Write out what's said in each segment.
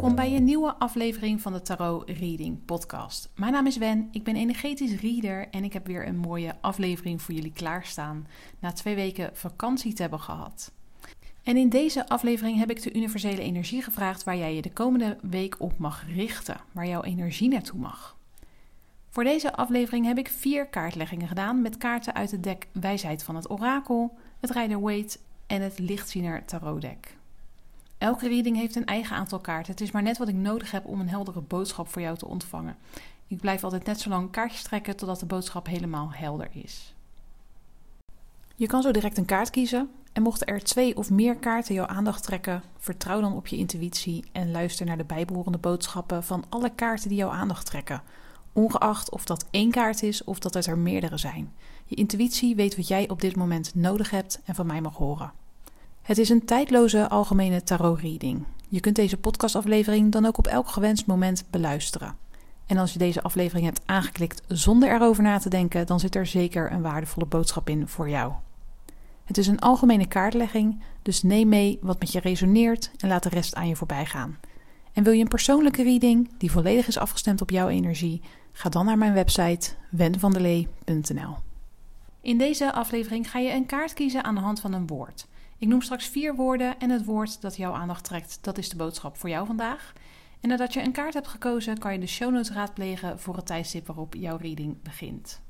Welkom bij een nieuwe aflevering van de Tarot Reading Podcast. Mijn naam is Wen, ik ben energetisch reader en ik heb weer een mooie aflevering voor jullie klaarstaan na twee weken vakantie te hebben gehad. En in deze aflevering heb ik de universele energie gevraagd waar jij je de komende week op mag richten, waar jouw energie naartoe mag. Voor deze aflevering heb ik vier kaartleggingen gedaan met kaarten uit het deck Wijsheid van het Orakel, het Rider Waite en het Lichtziener Tarot deck. Elke reading heeft een eigen aantal kaarten. Het is maar net wat ik nodig heb om een heldere boodschap voor jou te ontvangen. Ik blijf altijd net zo lang kaartjes trekken totdat de boodschap helemaal helder is. Je kan zo direct een kaart kiezen. En mochten er twee of meer kaarten jouw aandacht trekken, vertrouw dan op je intuïtie en luister naar de bijbehorende boodschappen van alle kaarten die jouw aandacht trekken. Ongeacht of dat één kaart is of dat het er meerdere zijn. Je intuïtie weet wat jij op dit moment nodig hebt en van mij mag horen. Het is een tijdloze algemene tarot-reading. Je kunt deze podcastaflevering dan ook op elk gewenst moment beluisteren. En als je deze aflevering hebt aangeklikt zonder erover na te denken, dan zit er zeker een waardevolle boodschap in voor jou. Het is een algemene kaartlegging, dus neem mee wat met je resoneert en laat de rest aan je voorbij gaan. En wil je een persoonlijke reading die volledig is afgestemd op jouw energie? Ga dan naar mijn website wenvandelee.nl. In deze aflevering ga je een kaart kiezen aan de hand van een woord. Ik noem straks vier woorden en het woord dat jouw aandacht trekt, dat is de boodschap voor jou vandaag. En nadat je een kaart hebt gekozen, kan je de show notes raadplegen voor het tijdstip waarop jouw reading begint.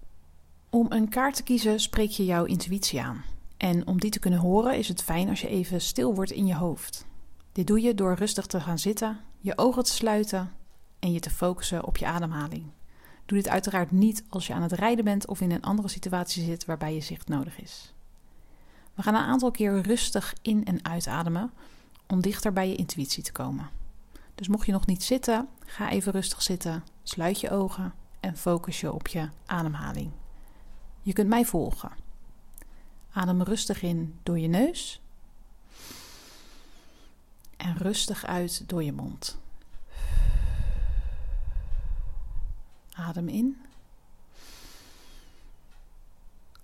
Om een kaart te kiezen spreek je jouw intuïtie aan. En om die te kunnen horen is het fijn als je even stil wordt in je hoofd. Dit doe je door rustig te gaan zitten, je ogen te sluiten en je te focussen op je ademhaling. Doe dit uiteraard niet als je aan het rijden bent of in een andere situatie zit waarbij je zicht nodig is. We gaan een aantal keer rustig in- en uitademen om dichter bij je intuïtie te komen. Dus mocht je nog niet zitten, ga even rustig zitten, sluit je ogen en focus je op je ademhaling. Je kunt mij volgen. Adem rustig in door je neus en rustig uit door je mond. Adem in.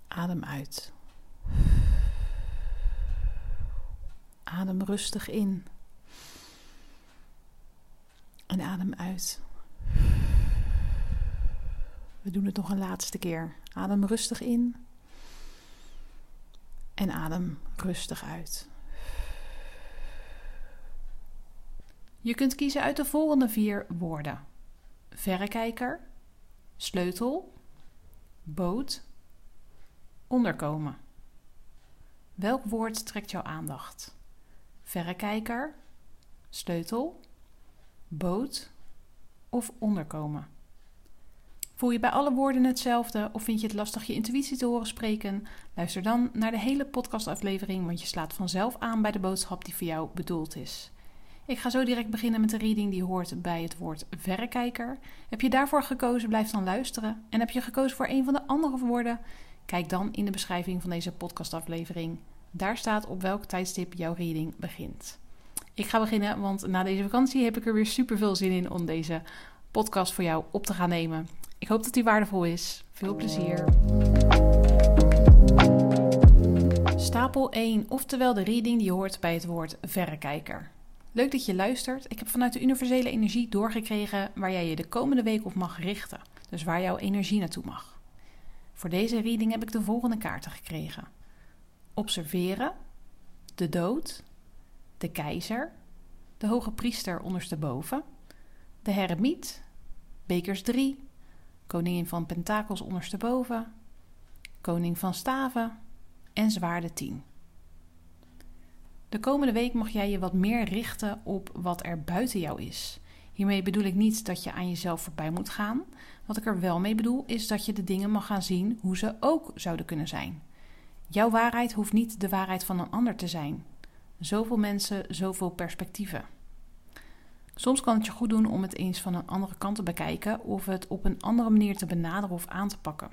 Adem uit. Adem rustig in. En adem uit. We doen het nog een laatste keer. Adem rustig in. En adem rustig uit. Je kunt kiezen uit de volgende vier woorden: verrekijker, sleutel, boot, onderkomen. Welk woord trekt jouw aandacht? Verrekijker, sleutel, boot of onderkomen. Voel je bij alle woorden hetzelfde of vind je het lastig je intuïtie te horen spreken? Luister dan naar de hele podcastaflevering, want je slaat vanzelf aan bij de boodschap die voor jou bedoeld is. Ik ga zo direct beginnen met de reading die hoort bij het woord verrekijker. Heb je daarvoor gekozen, blijf dan luisteren. En heb je gekozen voor een van de andere woorden? Kijk dan in de beschrijving van deze podcastaflevering daar staat op welk tijdstip jouw reading begint. Ik ga beginnen, want na deze vakantie heb ik er weer super veel zin in om deze podcast voor jou op te gaan nemen. Ik hoop dat die waardevol is. Veel plezier. Stapel 1, oftewel de reading die hoort bij het woord verrekijker. Leuk dat je luistert. Ik heb vanuit de universele energie doorgekregen waar jij je de komende week op mag richten. Dus waar jouw energie naartoe mag. Voor deze reading heb ik de volgende kaarten gekregen observeren, de dood, de keizer, de hoge priester ondersteboven, de heremiet, bekers 3, koningin van pentakels ondersteboven, koning van staven en zwaarde 10. De komende week mag jij je wat meer richten op wat er buiten jou is. Hiermee bedoel ik niet dat je aan jezelf voorbij moet gaan. Wat ik er wel mee bedoel is dat je de dingen mag gaan zien hoe ze ook zouden kunnen zijn. Jouw waarheid hoeft niet de waarheid van een ander te zijn. Zoveel mensen, zoveel perspectieven. Soms kan het je goed doen om het eens van een andere kant te bekijken of het op een andere manier te benaderen of aan te pakken.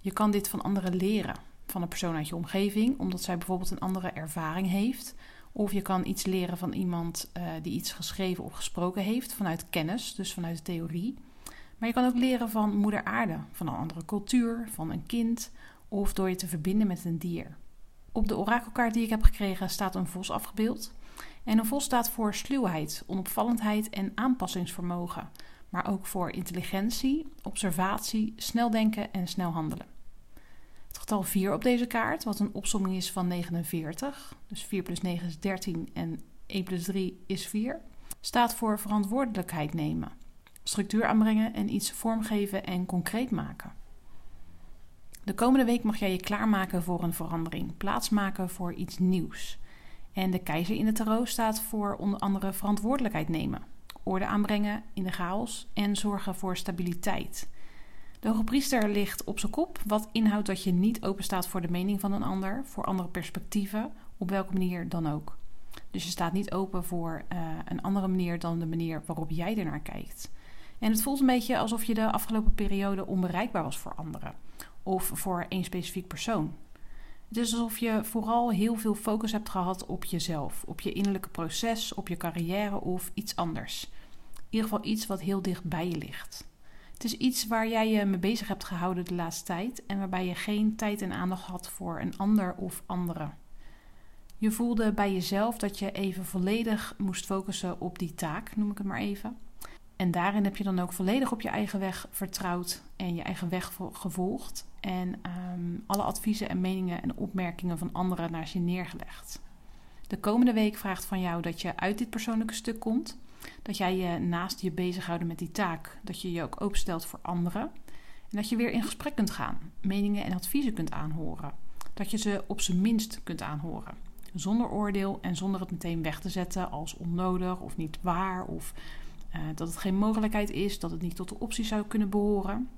Je kan dit van anderen leren, van een persoon uit je omgeving, omdat zij bijvoorbeeld een andere ervaring heeft. Of je kan iets leren van iemand uh, die iets geschreven of gesproken heeft, vanuit kennis, dus vanuit theorie. Maar je kan ook leren van moeder aarde, van een andere cultuur, van een kind of door je te verbinden met een dier. Op de orakelkaart die ik heb gekregen staat een vos afgebeeld. En een vos staat voor sluwheid, onopvallendheid en aanpassingsvermogen, maar ook voor intelligentie, observatie, snel denken en snel handelen. Het getal 4 op deze kaart, wat een opsomming is van 49, dus 4 plus 9 is 13 en 1 plus 3 is 4, staat voor verantwoordelijkheid nemen, structuur aanbrengen en iets vormgeven en concreet maken. De komende week mag jij je klaarmaken voor een verandering, plaatsmaken voor iets nieuws. En de keizer in de tarot staat voor onder andere verantwoordelijkheid nemen, orde aanbrengen in de chaos en zorgen voor stabiliteit. De hoge priester ligt op zijn kop, wat inhoudt dat je niet openstaat voor de mening van een ander, voor andere perspectieven, op welke manier dan ook. Dus je staat niet open voor uh, een andere manier dan de manier waarop jij ernaar kijkt. En het voelt een beetje alsof je de afgelopen periode onbereikbaar was voor anderen of voor één specifiek persoon. Het is alsof je vooral heel veel focus hebt gehad op jezelf, op je innerlijke proces, op je carrière of iets anders. In ieder geval iets wat heel dicht bij je ligt. Het is iets waar jij je mee bezig hebt gehouden de laatste tijd en waarbij je geen tijd en aandacht had voor een ander of andere. Je voelde bij jezelf dat je even volledig moest focussen op die taak, noem ik het maar even. En daarin heb je dan ook volledig op je eigen weg vertrouwd en je eigen weg gevolgd. En um, alle adviezen en meningen en opmerkingen van anderen naar je neergelegd. De komende week vraagt van jou dat je uit dit persoonlijke stuk komt. Dat jij je naast je bezighoudt met die taak. Dat je je ook openstelt voor anderen. En dat je weer in gesprek kunt gaan. Meningen en adviezen kunt aanhoren. Dat je ze op zijn minst kunt aanhoren. Zonder oordeel en zonder het meteen weg te zetten als onnodig of niet waar. Of uh, dat het geen mogelijkheid is, dat het niet tot de optie zou kunnen behoren.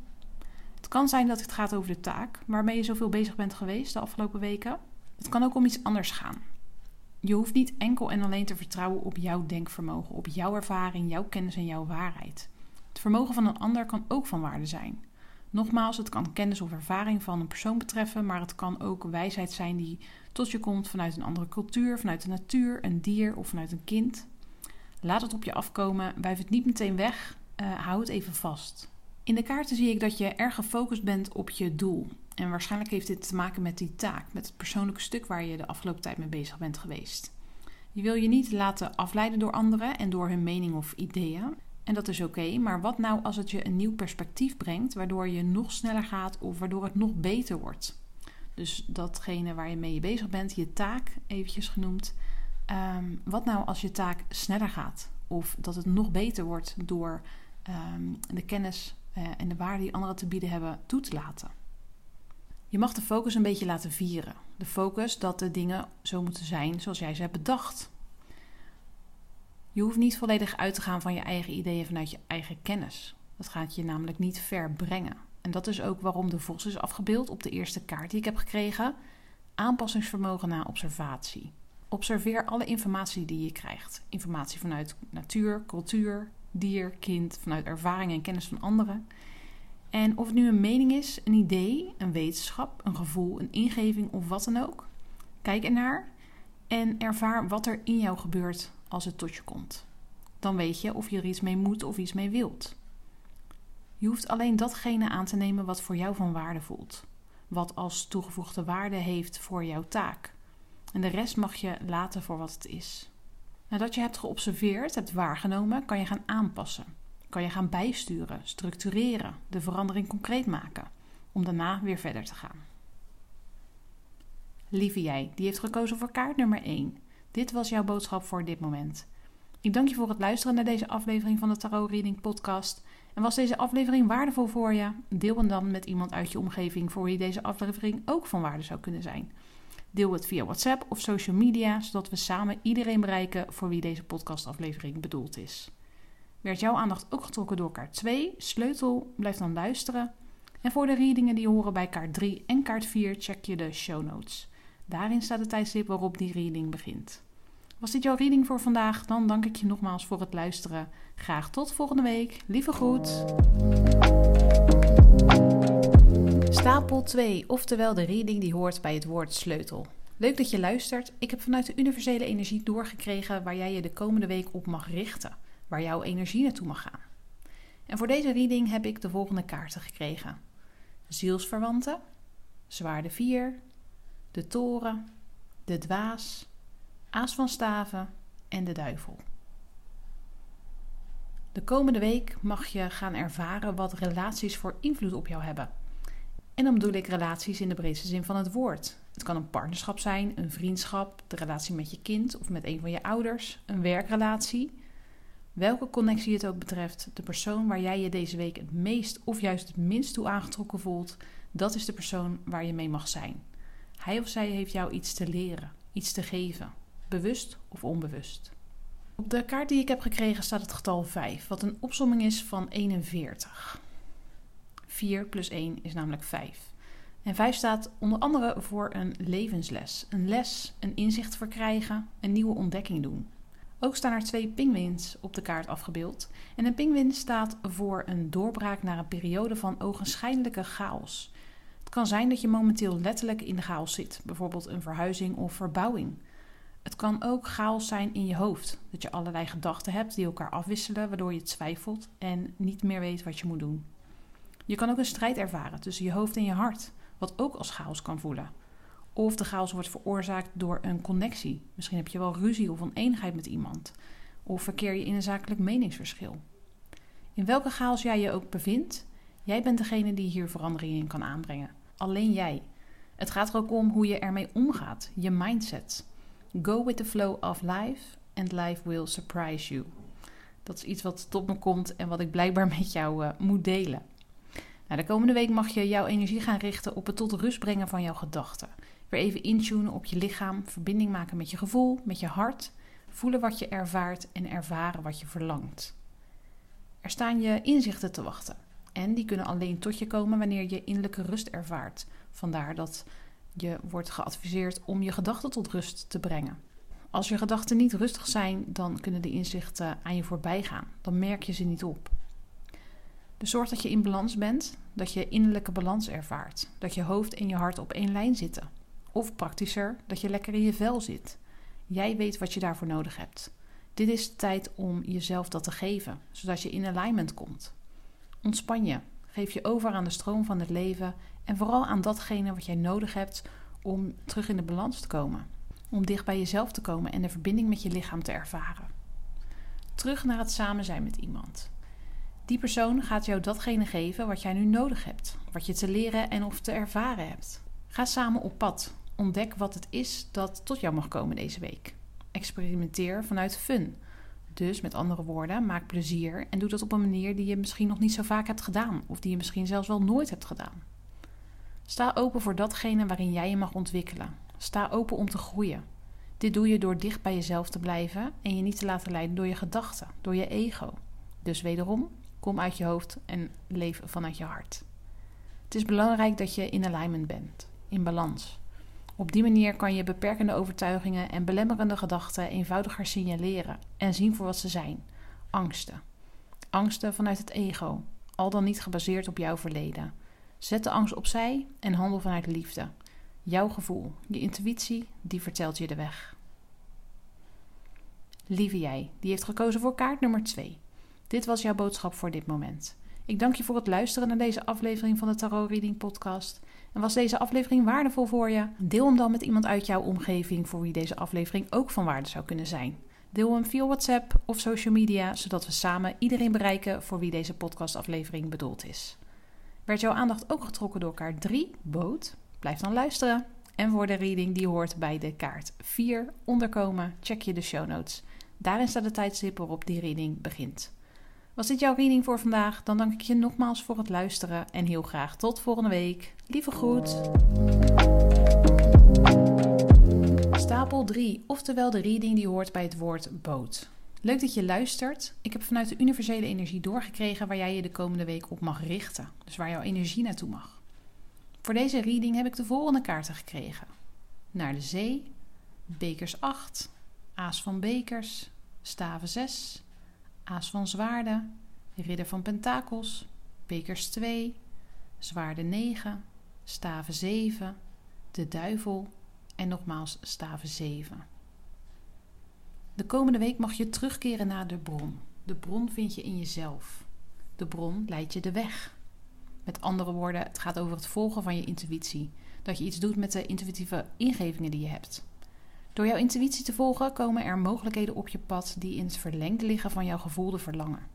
Het kan zijn dat het gaat over de taak waarmee je zoveel bezig bent geweest de afgelopen weken. Het kan ook om iets anders gaan. Je hoeft niet enkel en alleen te vertrouwen op jouw denkvermogen, op jouw ervaring, jouw kennis en jouw waarheid. Het vermogen van een ander kan ook van waarde zijn. Nogmaals, het kan kennis of ervaring van een persoon betreffen, maar het kan ook wijsheid zijn die tot je komt vanuit een andere cultuur, vanuit de natuur, een dier of vanuit een kind. Laat het op je afkomen, wijf het niet meteen weg, uh, hou het even vast. In de kaarten zie ik dat je erg gefocust bent op je doel. En waarschijnlijk heeft dit te maken met die taak, met het persoonlijke stuk waar je de afgelopen tijd mee bezig bent geweest. Je wil je niet laten afleiden door anderen en door hun mening of ideeën. En dat is oké, maar wat nou als het je een nieuw perspectief brengt, waardoor je nog sneller gaat of waardoor het nog beter wordt? Dus datgene waar je mee bezig bent, je taak eventjes genoemd. Ehm, wat nou als je taak sneller gaat? Of dat het nog beter wordt door um, de kennis en de waarde die anderen te bieden hebben toe te laten. Je mag de focus een beetje laten vieren. De focus dat de dingen zo moeten zijn zoals jij ze hebt bedacht. Je hoeft niet volledig uit te gaan van je eigen ideeën vanuit je eigen kennis. Dat gaat je namelijk niet ver brengen. En dat is ook waarom de vos is afgebeeld op de eerste kaart die ik heb gekregen. Aanpassingsvermogen na observatie. Observeer alle informatie die je krijgt. Informatie vanuit natuur, cultuur, dier, kind, vanuit ervaring en kennis van anderen. En of het nu een mening is, een idee, een wetenschap, een gevoel, een ingeving of wat dan ook. Kijk ernaar en ervaar wat er in jou gebeurt als het tot je komt. Dan weet je of je er iets mee moet of iets mee wilt. Je hoeft alleen datgene aan te nemen wat voor jou van waarde voelt. Wat als toegevoegde waarde heeft voor jouw taak. En de rest mag je laten voor wat het is. Nadat je hebt geobserveerd, hebt waargenomen, kan je gaan aanpassen. Kan je gaan bijsturen, structureren, de verandering concreet maken, om daarna weer verder te gaan. Lieve jij, die heeft gekozen voor kaart nummer 1. Dit was jouw boodschap voor dit moment. Ik dank je voor het luisteren naar deze aflevering van de Tarot Reading Podcast. En was deze aflevering waardevol voor je? Deel hem dan met iemand uit je omgeving voor wie deze aflevering ook van waarde zou kunnen zijn. Deel het via WhatsApp of social media, zodat we samen iedereen bereiken voor wie deze podcastaflevering bedoeld is. Werd jouw aandacht ook getrokken door kaart 2, sleutel, blijf dan luisteren. En voor de readingen die horen bij kaart 3 en kaart 4 check je de show notes. Daarin staat het tijdstip waarop die reading begint. Was dit jouw reading voor vandaag? Dan dank ik je nogmaals voor het luisteren. Graag tot volgende week. Lieve groet. Stapel 2, oftewel de reading die hoort bij het woord sleutel. Leuk dat je luistert. Ik heb vanuit de universele energie doorgekregen waar jij je de komende week op mag richten, waar jouw energie naartoe mag gaan. En voor deze reading heb ik de volgende kaarten gekregen: Zielsverwanten, Zwaarde 4, de Toren, de Dwaas, Aas van Staven en de Duivel. De komende week mag je gaan ervaren wat relaties voor invloed op jou hebben. En dan bedoel ik relaties in de breedste zin van het woord. Het kan een partnerschap zijn, een vriendschap, de relatie met je kind of met een van je ouders, een werkrelatie. Welke connectie het ook betreft, de persoon waar jij je deze week het meest of juist het minst toe aangetrokken voelt, dat is de persoon waar je mee mag zijn. Hij of zij heeft jou iets te leren, iets te geven, bewust of onbewust. Op de kaart die ik heb gekregen staat het getal 5, wat een opsomming is van 41. 4 plus 1 is namelijk 5. En 5 staat onder andere voor een levensles. Een les, een inzicht verkrijgen, een nieuwe ontdekking doen. Ook staan er twee pingwins op de kaart afgebeeld. En een pingwin staat voor een doorbraak naar een periode van ogenschijnlijke chaos. Het kan zijn dat je momenteel letterlijk in de chaos zit, bijvoorbeeld een verhuizing of verbouwing. Het kan ook chaos zijn in je hoofd, dat je allerlei gedachten hebt die elkaar afwisselen, waardoor je twijfelt en niet meer weet wat je moet doen. Je kan ook een strijd ervaren tussen je hoofd en je hart, wat ook als chaos kan voelen. Of de chaos wordt veroorzaakt door een connectie. Misschien heb je wel ruzie of oneenigheid met iemand. Of verkeer je in een zakelijk meningsverschil. In welke chaos jij je ook bevindt, jij bent degene die hier verandering in kan aanbrengen. Alleen jij. Het gaat er ook om hoe je ermee omgaat, je mindset. Go with the flow of life and life will surprise you. Dat is iets wat tot me komt en wat ik blijkbaar met jou uh, moet delen. Nou, de komende week mag je jouw energie gaan richten op het tot rust brengen van jouw gedachten. Weer even intunen op je lichaam, verbinding maken met je gevoel, met je hart, voelen wat je ervaart en ervaren wat je verlangt. Er staan je inzichten te wachten en die kunnen alleen tot je komen wanneer je innerlijke rust ervaart. Vandaar dat je wordt geadviseerd om je gedachten tot rust te brengen. Als je gedachten niet rustig zijn, dan kunnen de inzichten aan je voorbij gaan. Dan merk je ze niet op. Dus zorg dat je in balans bent, dat je innerlijke balans ervaart, dat je hoofd en je hart op één lijn zitten. Of praktischer, dat je lekker in je vel zit. Jij weet wat je daarvoor nodig hebt. Dit is de tijd om jezelf dat te geven, zodat je in alignment komt. Ontspan je, geef je over aan de stroom van het leven en vooral aan datgene wat jij nodig hebt om terug in de balans te komen. Om dicht bij jezelf te komen en de verbinding met je lichaam te ervaren. Terug naar het samen zijn met iemand. Die persoon gaat jou datgene geven wat jij nu nodig hebt, wat je te leren en of te ervaren hebt. Ga samen op pad. Ontdek wat het is dat tot jou mag komen deze week. Experimenteer vanuit fun. Dus met andere woorden, maak plezier en doe dat op een manier die je misschien nog niet zo vaak hebt gedaan, of die je misschien zelfs wel nooit hebt gedaan. Sta open voor datgene waarin jij je mag ontwikkelen. Sta open om te groeien. Dit doe je door dicht bij jezelf te blijven en je niet te laten leiden door je gedachten, door je ego. Dus wederom, kom uit je hoofd en leef vanuit je hart. Het is belangrijk dat je in alignment bent, in balans. Op die manier kan je beperkende overtuigingen en belemmerende gedachten eenvoudiger signaleren en zien voor wat ze zijn: angsten. Angsten vanuit het ego, al dan niet gebaseerd op jouw verleden. Zet de angst opzij en handel vanuit liefde. Jouw gevoel, je intuïtie, die vertelt je de weg. Lieve jij, die heeft gekozen voor kaart nummer 2. Dit was jouw boodschap voor dit moment. Ik dank je voor het luisteren naar deze aflevering van de Tarot Reading Podcast. En was deze aflevering waardevol voor je? Deel hem dan met iemand uit jouw omgeving voor wie deze aflevering ook van waarde zou kunnen zijn. Deel hem via WhatsApp of social media, zodat we samen iedereen bereiken voor wie deze podcastaflevering bedoeld is. Werd jouw aandacht ook getrokken door kaart 3, boot? Blijf dan luisteren. En voor de reading die hoort bij de kaart 4 onderkomen, check je de show notes. Daarin staat de tijdstip waarop die reading begint. Was dit jouw reading voor vandaag? Dan dank ik je nogmaals voor het luisteren en heel graag tot volgende week. Lieve groet. Stapel 3, oftewel de reading die hoort bij het woord boot. Leuk dat je luistert. Ik heb vanuit de universele energie doorgekregen waar jij je de komende week op mag richten. Dus waar jouw energie naartoe mag. Voor deze reading heb ik de volgende kaarten gekregen: Naar de zee, bekers 8, aas van bekers, staven 6, aas van zwaarden, ridder van pentakels, bekers 2, zwaarde 9, staven 7, de duivel en nogmaals staven 7. De komende week mag je terugkeren naar de bron. De bron vind je in jezelf. De bron leidt je de weg. Met andere woorden, het gaat over het volgen van je intuïtie. Dat je iets doet met de intuïtieve ingevingen die je hebt. Door jouw intuïtie te volgen komen er mogelijkheden op je pad die in het verlengde liggen van jouw gevoelde verlangen.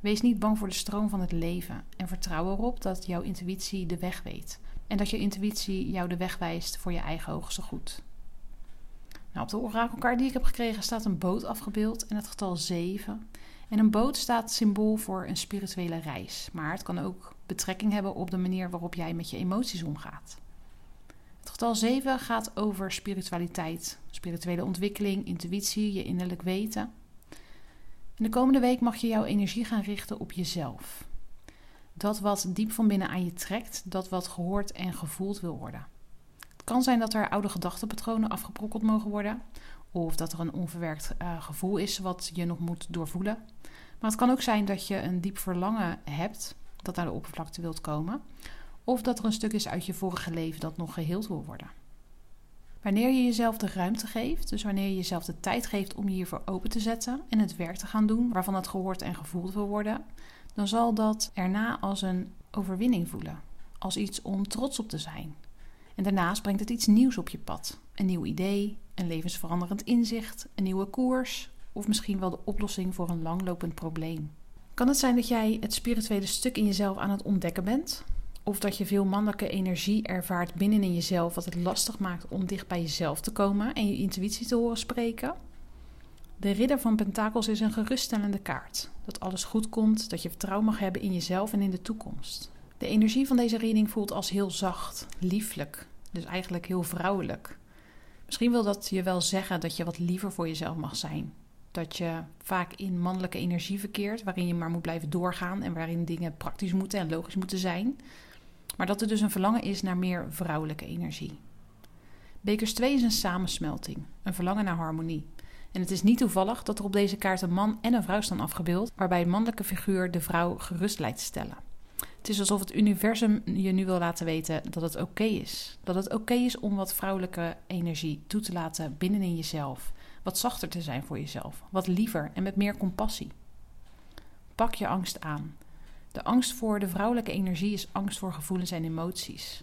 Wees niet bang voor de stroom van het leven en vertrouw erop dat jouw intuïtie de weg weet en dat je intuïtie jou de weg wijst voor je eigen hoogste goed. Nou, op de orakelkaart die ik heb gekregen staat een boot afgebeeld en het getal 7. En een boot staat symbool voor een spirituele reis, maar het kan ook betrekking hebben op de manier waarop jij met je emoties omgaat. Getal 7 gaat over spiritualiteit, spirituele ontwikkeling, intuïtie, je innerlijk weten. In de komende week mag je jouw energie gaan richten op jezelf. Dat wat diep van binnen aan je trekt, dat wat gehoord en gevoeld wil worden. Het kan zijn dat er oude gedachtenpatronen afgebrokkeld mogen worden, of dat er een onverwerkt uh, gevoel is wat je nog moet doorvoelen. Maar het kan ook zijn dat je een diep verlangen hebt dat naar de oppervlakte wilt komen, of dat er een stuk is uit je vorige leven dat nog geheeld wil worden. Wanneer je jezelf de ruimte geeft, dus wanneer je jezelf de tijd geeft om je hiervoor open te zetten en het werk te gaan doen waarvan het gehoord en gevoeld wil worden, dan zal dat erna als een overwinning voelen, als iets om trots op te zijn. En daarnaast brengt het iets nieuws op je pad: een nieuw idee, een levensveranderend inzicht, een nieuwe koers of misschien wel de oplossing voor een langlopend probleem. Kan het zijn dat jij het spirituele stuk in jezelf aan het ontdekken bent? Of dat je veel mannelijke energie ervaart binnenin jezelf, wat het lastig maakt om dicht bij jezelf te komen en je intuïtie te horen spreken? De ridder van pentakels is een geruststellende kaart. Dat alles goed komt, dat je vertrouwen mag hebben in jezelf en in de toekomst. De energie van deze reading voelt als heel zacht, lieflijk, dus eigenlijk heel vrouwelijk. Misschien wil dat je wel zeggen dat je wat liever voor jezelf mag zijn. Dat je vaak in mannelijke energie verkeert, waarin je maar moet blijven doorgaan en waarin dingen praktisch moeten en logisch moeten zijn. Maar dat er dus een verlangen is naar meer vrouwelijke energie. Bekers 2 is een samensmelting, een verlangen naar harmonie. En het is niet toevallig dat er op deze kaart een man en een vrouw staan afgebeeld, waarbij een mannelijke figuur de vrouw gerust lijkt te stellen. Het is alsof het universum je nu wil laten weten dat het oké is. Dat het oké is om wat vrouwelijke energie toe te laten binnenin jezelf. Wat zachter te zijn voor jezelf. Wat liever en met meer compassie. Pak je angst aan. De angst voor de vrouwelijke energie is angst voor gevoelens en emoties.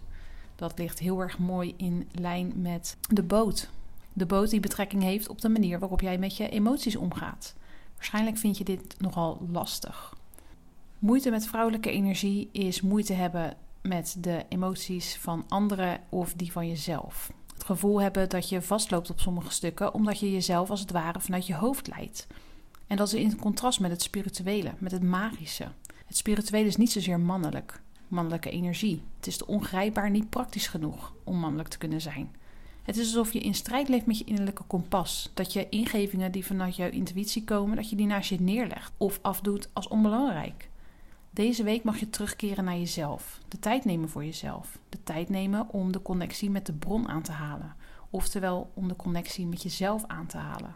Dat ligt heel erg mooi in lijn met de boot. De boot die betrekking heeft op de manier waarop jij met je emoties omgaat. Waarschijnlijk vind je dit nogal lastig. Moeite met vrouwelijke energie is moeite hebben met de emoties van anderen of die van jezelf. Het gevoel hebben dat je vastloopt op sommige stukken omdat je jezelf als het ware vanuit je hoofd leidt. En dat is in contrast met het spirituele, met het magische. Het spirituele is niet zozeer mannelijk, mannelijke energie. Het is te ongrijpbaar niet praktisch genoeg om mannelijk te kunnen zijn. Het is alsof je in strijd leeft met je innerlijke kompas. Dat je ingevingen die vanuit jouw intuïtie komen, dat je die naast je neerlegt of afdoet als onbelangrijk. Deze week mag je terugkeren naar jezelf. De tijd nemen voor jezelf. De tijd nemen om de connectie met de bron aan te halen. Oftewel om de connectie met jezelf aan te halen.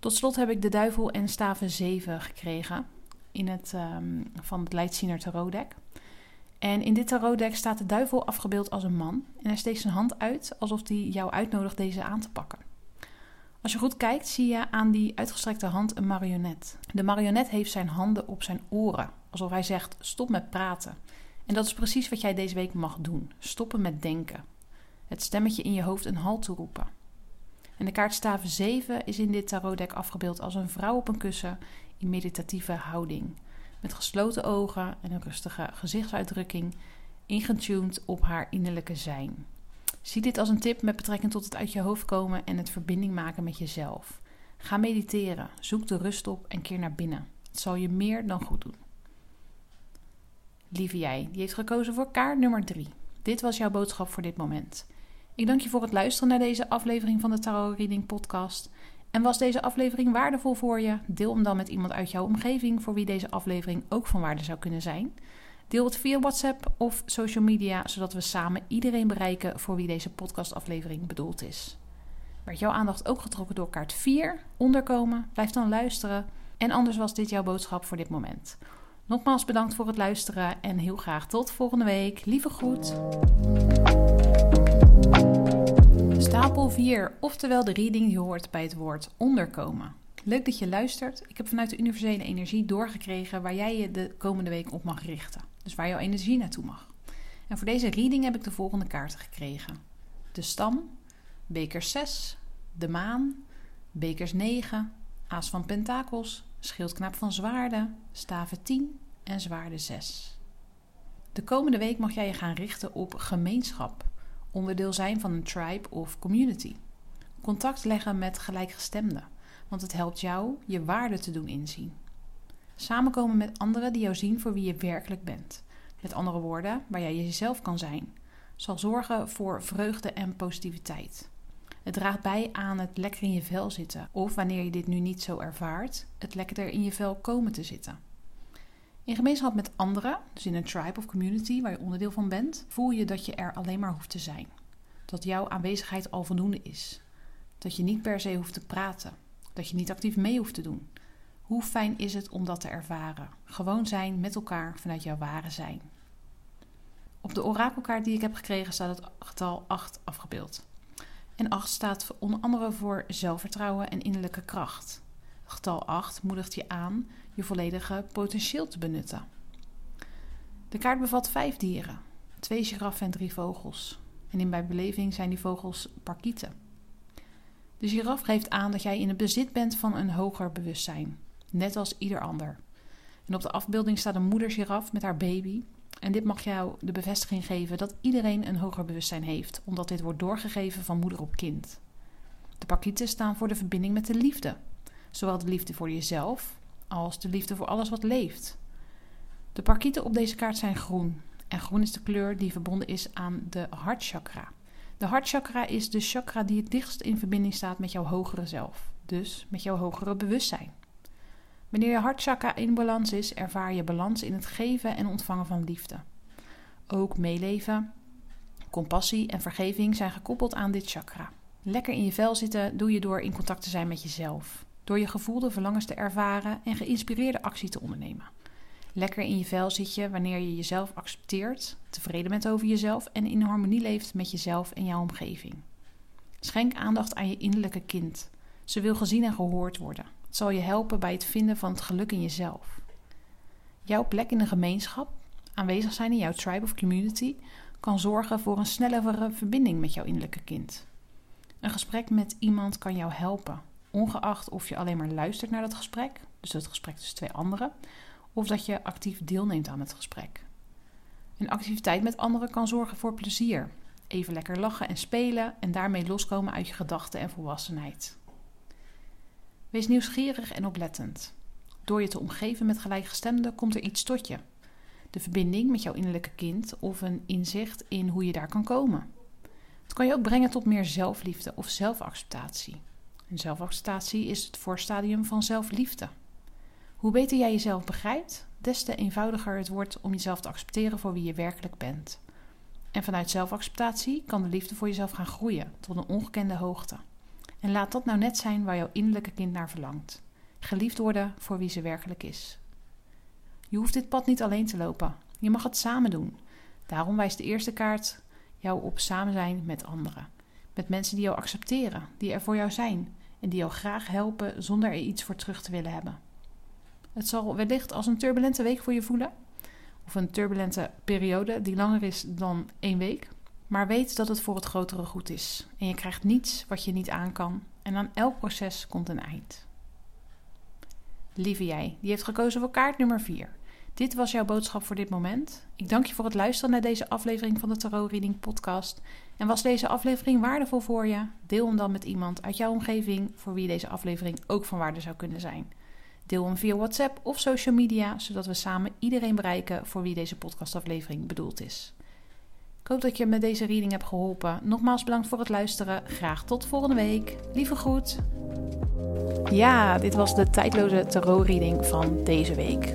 Tot slot heb ik de duivel en staven 7 gekregen in het, um, van het Leidziener tarotdek. En in dit tarotdek staat de duivel afgebeeld als een man. En hij steekt zijn hand uit alsof hij jou uitnodigt deze aan te pakken. Als je goed kijkt, zie je aan die uitgestrekte hand een marionet. De marionet heeft zijn handen op zijn oren, alsof hij zegt: stop met praten. En dat is precies wat jij deze week mag doen: stoppen met denken. Het stemmetje in je hoofd een halt toeroepen. En de kaart staven 7 is in dit tarotdek afgebeeld als een vrouw op een kussen in meditatieve houding. Met gesloten ogen en een rustige gezichtsuitdrukking, ingetuned op haar innerlijke zijn. Zie dit als een tip met betrekking tot het uit je hoofd komen en het verbinding maken met jezelf. Ga mediteren, zoek de rust op en keer naar binnen. Het zal je meer dan goed doen. Lieve jij, die heeft gekozen voor kaart nummer 3. Dit was jouw boodschap voor dit moment. Ik dank je voor het luisteren naar deze aflevering van de Tarot Reading Podcast. En was deze aflevering waardevol voor je? Deel hem dan met iemand uit jouw omgeving voor wie deze aflevering ook van waarde zou kunnen zijn. Deel het via WhatsApp of social media, zodat we samen iedereen bereiken voor wie deze podcastaflevering bedoeld is. Werd jouw aandacht ook getrokken door kaart 4, onderkomen? Blijf dan luisteren. En anders was dit jouw boodschap voor dit moment. Nogmaals bedankt voor het luisteren en heel graag tot volgende week. Lieve groet. Stapel 4, oftewel de reading die hoort bij het woord onderkomen. Leuk dat je luistert. Ik heb vanuit de universele energie doorgekregen waar jij je de komende week op mag richten. Dus waar jouw energie naartoe mag. En voor deze reading heb ik de volgende kaarten gekregen: de stam, bekers 6, de maan, bekers 9, aas van pentakels, schildknaap van zwaarden, staven 10 en zwaarden 6. De komende week mag jij je gaan richten op gemeenschap, onderdeel zijn van een tribe of community. Contact leggen met gelijkgestemden, want het helpt jou je waarde te doen inzien. Samenkomen met anderen die jou zien voor wie je werkelijk bent. Met andere woorden, waar jij jezelf kan zijn, zal zorgen voor vreugde en positiviteit. Het draagt bij aan het lekker in je vel zitten, of wanneer je dit nu niet zo ervaart, het lekkerder in je vel komen te zitten. In gemeenschap met anderen, dus in een tribe of community waar je onderdeel van bent, voel je dat je er alleen maar hoeft te zijn. Dat jouw aanwezigheid al voldoende is. Dat je niet per se hoeft te praten. Dat je niet actief mee hoeft te doen. Hoe fijn is het om dat te ervaren? Gewoon zijn met elkaar vanuit jouw ware zijn. Op de orakelkaart die ik heb gekregen staat het getal 8 afgebeeld. En 8 staat onder andere voor zelfvertrouwen en innerlijke kracht. Getal 8 moedigt je aan je volledige potentieel te benutten. De kaart bevat vijf dieren: twee giraffen en drie vogels. En in mijn beleving zijn die vogels parkieten. De giraf geeft aan dat jij in het bezit bent van een hoger bewustzijn, net als ieder ander. En op de afbeelding staat een moeder giraf met haar baby. En dit mag jou de bevestiging geven dat iedereen een hoger bewustzijn heeft, omdat dit wordt doorgegeven van moeder op kind. De parkieten staan voor de verbinding met de liefde, zowel de liefde voor jezelf als de liefde voor alles wat leeft. De parkieten op deze kaart zijn groen. En groen is de kleur die verbonden is aan de hartchakra. De hartchakra is de chakra die het dichtst in verbinding staat met jouw hogere zelf, dus met jouw hogere bewustzijn. Wanneer je hartchakra in balans is, ervaar je balans in het geven en ontvangen van liefde. Ook meeleven, compassie en vergeving zijn gekoppeld aan dit chakra. Lekker in je vel zitten doe je door in contact te zijn met jezelf door je gevoelde verlangens te ervaren en geïnspireerde actie te ondernemen. Lekker in je vel zit je wanneer je jezelf accepteert, tevreden bent over jezelf en in harmonie leeft met jezelf en jouw omgeving. Schenk aandacht aan je innerlijke kind. Ze wil gezien en gehoord worden. Het zal je helpen bij het vinden van het geluk in jezelf. Jouw plek in de gemeenschap, aanwezig zijn in jouw tribe of community, kan zorgen voor een snellere verbinding met jouw innerlijke kind. Een gesprek met iemand kan jou helpen ongeacht of je alleen maar luistert naar dat gesprek, dus het gesprek tussen twee anderen, of dat je actief deelneemt aan het gesprek. Een activiteit met anderen kan zorgen voor plezier, even lekker lachen en spelen en daarmee loskomen uit je gedachten en volwassenheid. Wees nieuwsgierig en oplettend. Door je te omgeven met gelijkgestemden komt er iets tot je. De verbinding met jouw innerlijke kind of een inzicht in hoe je daar kan komen. Het kan je ook brengen tot meer zelfliefde of zelfacceptatie. En zelfacceptatie is het voorstadium van zelfliefde. Hoe beter jij jezelf begrijpt, des te eenvoudiger het wordt om jezelf te accepteren voor wie je werkelijk bent. En vanuit zelfacceptatie kan de liefde voor jezelf gaan groeien tot een ongekende hoogte. En laat dat nou net zijn waar jouw innerlijke kind naar verlangt. Geliefd worden voor wie ze werkelijk is. Je hoeft dit pad niet alleen te lopen. Je mag het samen doen. Daarom wijst de eerste kaart jou op samen zijn met anderen. Met mensen die jou accepteren, die er voor jou zijn en die jou graag helpen zonder er iets voor terug te willen hebben. Het zal wellicht als een turbulente week voor je voelen, of een turbulente periode die langer is dan één week. Maar weet dat het voor het grotere goed is. En je krijgt niets wat je niet aan kan. En aan elk proces komt een eind. Lieve jij, die heeft gekozen voor kaart nummer 4. Dit was jouw boodschap voor dit moment. Ik dank je voor het luisteren naar deze aflevering van de Tarot Reading Podcast. En was deze aflevering waardevol voor je? Deel hem dan met iemand uit jouw omgeving voor wie deze aflevering ook van waarde zou kunnen zijn. Deel hem via WhatsApp of social media, zodat we samen iedereen bereiken voor wie deze podcastaflevering bedoeld is. Ik hoop dat je met deze reading hebt geholpen. Nogmaals bedankt voor het luisteren. Graag tot volgende week. Lieve groet. Ja, dit was de tijdloze tarot reading van deze week.